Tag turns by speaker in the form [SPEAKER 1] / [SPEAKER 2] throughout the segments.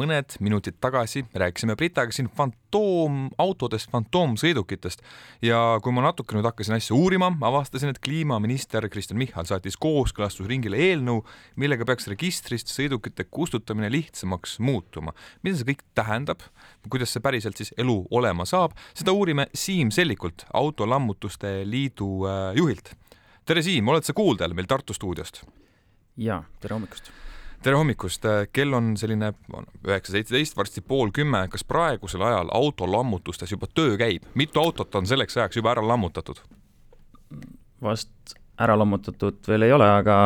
[SPEAKER 1] mõned minutid tagasi rääkisime Britaga siin fantoomautodest, fantoomsõidukitest ja kui ma natuke nüüd hakkasin asja uurima, avastasin, et kliimaminister Kristen Michal saatis kooskõlastusringile eelnõu, millega peaks registrist sõidukite kustutamine lihtsamaks muutuma. mida see kõik tähendab, kuidas see päriselt siis elu olema saab, seda uurime Siim Sellikult, Autolammutuste Liidu äh, juhilt. tere, Siim, oled sa kuuldel meil Tartu stuudiost?
[SPEAKER 2] jaa, tere hommikust
[SPEAKER 1] tere hommikust, kell on selline üheksa seitseteist, varsti pool kümme, kas praegusel ajal autolammutustes juba töö käib, mitu autot on selleks ajaks juba ära lammutatud?
[SPEAKER 2] vast ära lammutatud veel ei ole, aga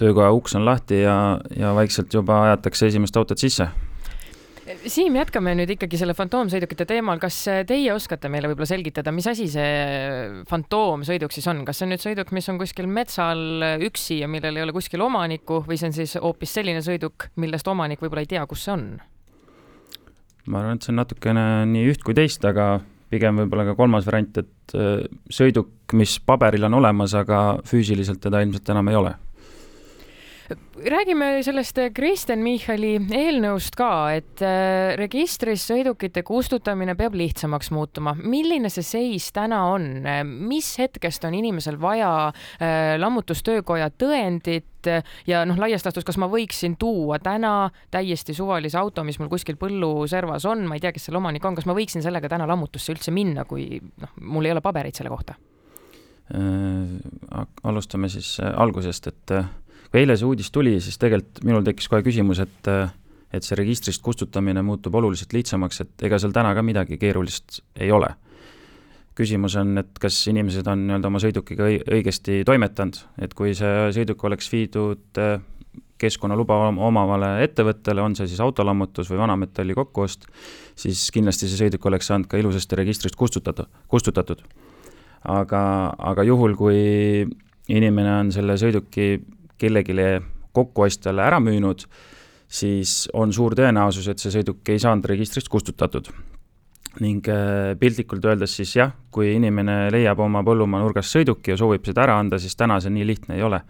[SPEAKER 2] töökoja uks on lahti ja, ja vaikselt juba ajatakse esimest autot sisse
[SPEAKER 3] Siim, jätkame nüüd ikkagi selle fantoomsõidukite teemal, kas teie oskate meile võib-olla selgitada, mis asi see fantoomsõiduk siis on, kas see on nüüd sõiduk, mis on kuskil metsal üksi ja millel ei ole kuskil omanikku või see on siis hoopis selline sõiduk, millest omanik võib-olla ei tea, kus see on?
[SPEAKER 2] ma arvan, et see on natukene nii üht kui teist, aga pigem võib-olla ka kolmas variant, et äh, sõiduk, mis paberil on olemas, aga füüsiliselt teda ilmselt enam ei ole
[SPEAKER 3] räägime sellest Kristen Michali eelnõust ka, et äh, registris sõidukite kustutamine peab lihtsamaks muutuma. milline see seis täna on, mis hetkest on inimesel vaja äh, lammutustöökoja tõendit ja noh, laias laastus, kas ma võiksin tuua täna täiesti suvalise auto, mis mul kuskil põlluservas on, ma ei tea, kes selle omanik on, kas ma võiksin sellega täna lammutusse üldse minna, kui noh, mul ei ole pabereid selle kohta?
[SPEAKER 2] Äh, alustame siis algusest, et kui eile see uudis tuli, siis tegelikult minul tekkis kohe küsimus, et et see registrist kustutamine muutub oluliselt lihtsamaks, et ega seal täna ka midagi keerulist ei ole. küsimus on, et kas inimesed on nii-öelda oma sõidukiga õigesti toimetanud, et kui see sõiduk oleks viidud äh, keskkonnaluba omavale ettevõttele, on see siis autolammutus või vanametalli kokkuost, siis kindlasti see sõiduk oleks saanud ka ilusasti registrist kustutatud, kustutatud. aga, aga juhul, kui inimene on selle sõiduki kellelegi kokkuostjale ära müünud, siis on suur tõenäosus, et see sõiduk ei saanud registrist kustutatud. ning äh, piltlikult öeldes siis jah, kui inimene leiab oma põllumaa nurgast sõiduki ja soovib seda ära anda, siis täna see nii lihtne ei ole.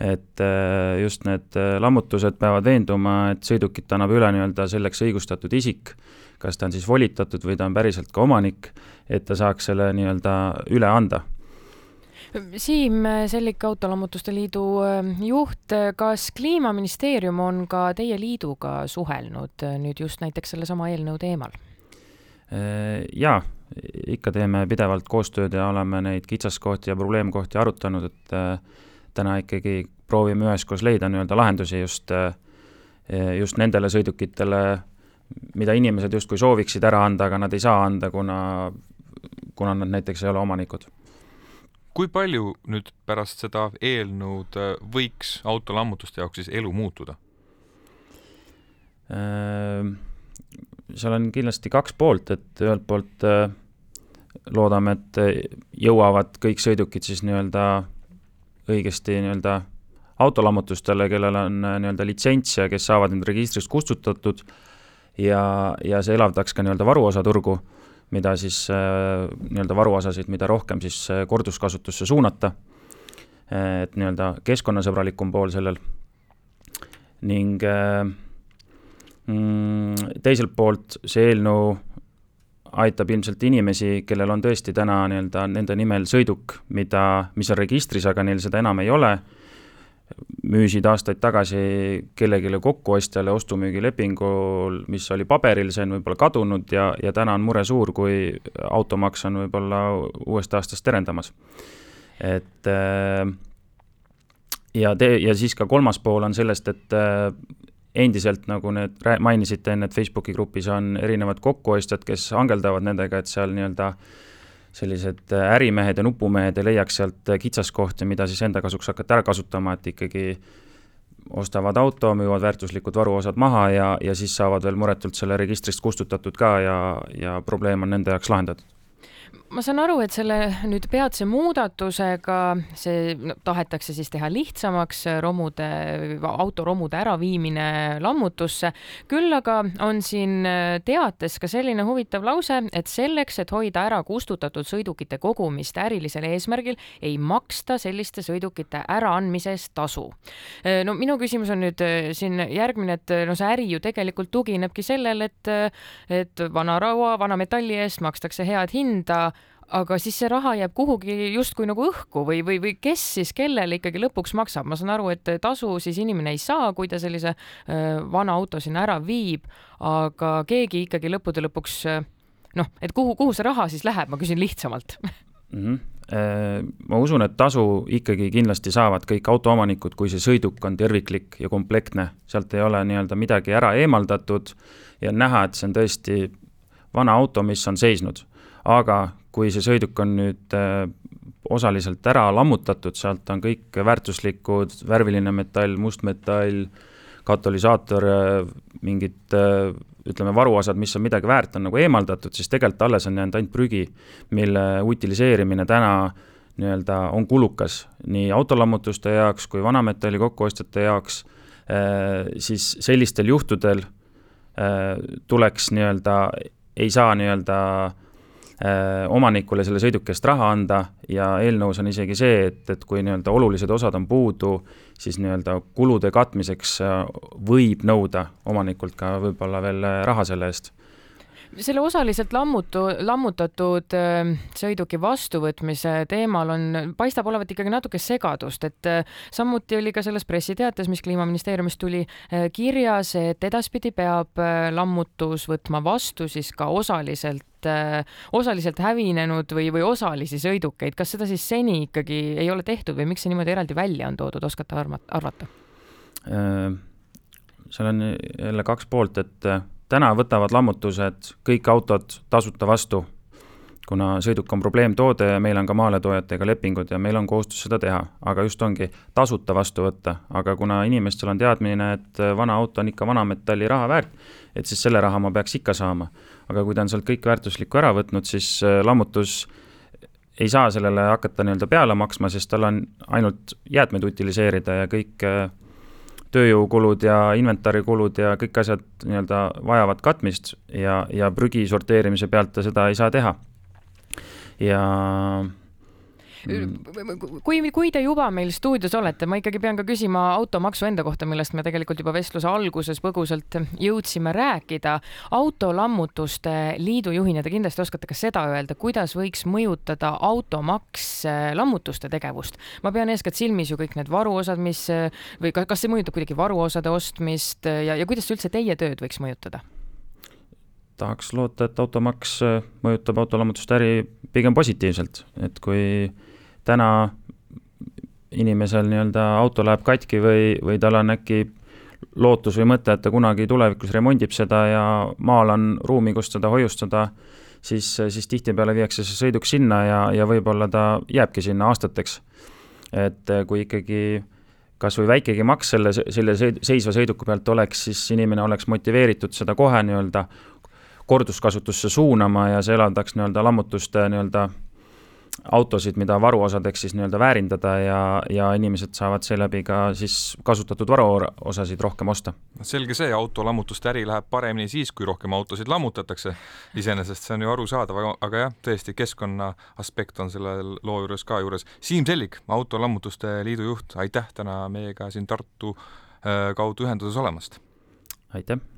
[SPEAKER 2] et äh, just need äh, lammutused peavad veenduma, et sõidukit annab üle nii-öelda selleks õigustatud isik, kas ta on siis volitatud või ta on päriselt ka omanik, et ta saaks selle nii-öelda üle anda
[SPEAKER 3] Siim Sellik, Autolammutuste Liidu ähm, juht, kas Kliimaministeerium on ka teie liiduga suhelnud äh, nüüd just näiteks sellesama eelnõu teemal?
[SPEAKER 2] Äh, jaa, ikka teeme pidevalt koostööd ja oleme neid kitsaskohti ja probleemkohti arutanud, et äh, täna ikkagi proovime üheskoos leida nii-öelda lahendusi just, just nendele sõidukitele, mida inimesed justkui sooviksid ära anda, aga nad ei saa anda, kuna, kuna nad näiteks ei ole omanikud
[SPEAKER 1] kui palju nüüd pärast seda eelnõud äh, võiks autolammutuste jaoks siis elu muutuda?
[SPEAKER 2] Ehm, seal on kindlasti kaks poolt, et ühelt poolt äh, loodame, et äh, jõuavad kõik sõidukid siis nii-öelda õigesti nii-öelda autolammutustele, kellel on nii-öelda litsents ja kes saavad need registrist kustutatud ja, ja see elavdaks ka nii-öelda varuosaturgu mida siis äh, nii-öelda varuosasid, mida rohkem siis äh, korduskasutusse suunata, et nii-öelda keskkonnasõbralikum pool sellel. ning äh, mm, teiselt poolt see eelnõu aitab ilmselt inimesi, kellel on tõesti täna nii-öelda nende nimel sõiduk, mida, mis on registris, aga neil seda enam ei ole müüsid aastaid tagasi kellelegi kokkuostjale ostu-müügilepingul, mis oli paberil, see on võib-olla kadunud ja, ja täna on mure suur, kui automaks on võib-olla uuest aastast terendamas. et äh, ja te-, ja siis ka kolmas pool on sellest, et äh, endiselt, nagu need mainisite enne, et Facebooki grupis on erinevad kokkuostjad, kes hangeldavad nendega, et seal nii-öelda äh, sellised äh, ärimehed ja nupumehed ei leiaks sealt äh, kitsaskohti, mida siis enda kasuks hakata ära kasutama, et ikkagi ostavad auto, müüvad väärtuslikud varuosad maha ja, ja siis saavad veel muretult selle registrist kustutatud ka ja, ja probleem on nende jaoks lahendatud
[SPEAKER 3] ma saan aru, et selle nüüd peatse muudatusega see no, tahetakse siis teha lihtsamaks romude, autoromude äraviimine lammutusse. küll aga on siin teates ka selline huvitav lause, et selleks, et hoida ära kustutatud sõidukite kogumist ärilisel eesmärgil, ei maksta selliste sõidukite äraandmise eest tasu. no minu küsimus on nüüd siin järgmine, et no see äri ju tegelikult tuginebki sellele, et, et vana raua, vana metalli eest makstakse head hinda aga siis see raha jääb kuhugi justkui nagu õhku või, või, või kes siis kellele ikkagi lõpuks maksab, ma saan aru, et tasu siis inimene ei saa, kui ta sellise äh, vana auto sinna ära viib, aga keegi ikkagi lõppude lõpuks noh, et kuhu, kuhu see raha siis läheb, ma küsin lihtsamalt
[SPEAKER 2] mm. -hmm. Ma usun, et tasu ikkagi kindlasti saavad kõik autoomanikud, kui see sõiduk on terviklik ja komplektne, sealt ei ole nii-öelda midagi ära eemaldatud ja on näha, et see on tõesti vana auto, mis on seisnud. aga kui see sõiduk on nüüd äh, osaliselt ära lammutatud, sealt on kõik väärtuslikud, värviline metall, mustmetall, katalüsaator, äh, mingid äh, ütleme, varuosad, mis on midagi väärt, on nagu eemaldatud, siis tegelikult alles on jäänud ainult prügi, mille utiliseerimine täna nii-öelda on kulukas nii autolammutuste jaoks kui vanametalli kokkuostjate jaoks, siis sellistel juhtudel tuleks nii-öelda, ei saa nii-öelda äh, omanikule selle sõiduki eest raha anda ja eelnõus on isegi see, et, et kui nii-öelda olulised osad on puudu, siis nii-öelda kulude katmiseks äh, võib nõuda omanikult ka võib-olla veel äh, raha selle eest.
[SPEAKER 3] Selle osaliselt lammutu, lammutatud äh, sõiduki vastuvõtmise teemal on, paistab olevat ikkagi natuke segadust, et äh, samuti oli ka selles pressiteates, mis Kliimaministeeriumist tuli äh, kirjas, et edaspidi peab lammutus võtma vastu siis ka osaliselt osaliselt hävinenud või, või osalisi sõidukeid, kas seda siis seni ikkagi ei ole tehtud või miks see niimoodi eraldi välja on toodud, oskate arvata?
[SPEAKER 2] seal on jälle kaks poolt, et täna võtavad lammutused kõik autod tasuta vastu, kuna sõiduk on probleemtoode ja meil on ka maaletoojatega lepingud ja meil on kohustus seda teha, aga just ongi tasuta vastu võtta, aga kuna inimestel on teadmine, et vana auto on ikka vanametalli raha väärt, et siis selle raha ma peaks ikka saama. aga kui ta on sealt kõik väärtuslikku ära võtnud, siis äh, lammutus ei saa sellele hakata nii-öelda peale maksma, sest tal on ainult jäätmeid utiliseerida ja kõik äh, tööjõukulud ja inventarikulud ja kõik asjad nii-öelda vajavad katmist ja, ja prügi sorteerimise pealt ta seda ei saa teha. Ja
[SPEAKER 3] Mm. kui, kui te juba meil stuudios olete, ma ikkagi pean ka küsima automaksu enda kohta, millest me tegelikult juba vestluse alguses põgusalt jõudsime rääkida. autolammutuste liidu juhina te kindlasti oskate ka seda öelda, kuidas võiks mõjutada automaks äh, lammutuste tegevust. ma pean eeskätt silmis ju kõik need varuosad, mis või kas see mõjutab kuidagi varuosade ostmist ja, ja kuidas üldse teie tööd võiks mõjutada?
[SPEAKER 2] Tahaks loota, et automaks äh, mõjutab autolammutuste äri pigem positiivselt, et kui täna inimesel nii-öelda auto läheb katki või, või tal on äkki lootus või mõte, et ta kunagi tulevikus remondib seda ja maal on ruumi, kus seda hoiustada, siis, siis tihtipeale viiakse see sõiduk sinna ja, ja võib-olla ta jääbki sinna aastateks. et kui ikkagi kas või väikegi maks selle, selle seisva sõiduki pealt oleks, siis inimene oleks motiveeritud seda kohe nii-öelda korduskasutusse suunama ja see elavdaks nii-öelda lammutuste nii-öelda autosid, mida varuosadeks siis nii-öelda väärindada ja, ja inimesed saavad seeläbi ka siis kasutatud varuosasid rohkem osta.
[SPEAKER 1] selge see, autolammutuste äri läheb paremini siis, kui rohkem autosid lammutatakse. iseenesest see on ju arusaadav, aga, aga jah, tõesti, keskkonna aspekt on selle loo juures ka juures. Siim Sellik, Autolammutuste Liidu juht, aitäh täna meiega siin Tartu äh, kaudu ühenduses olemast!
[SPEAKER 2] aitäh!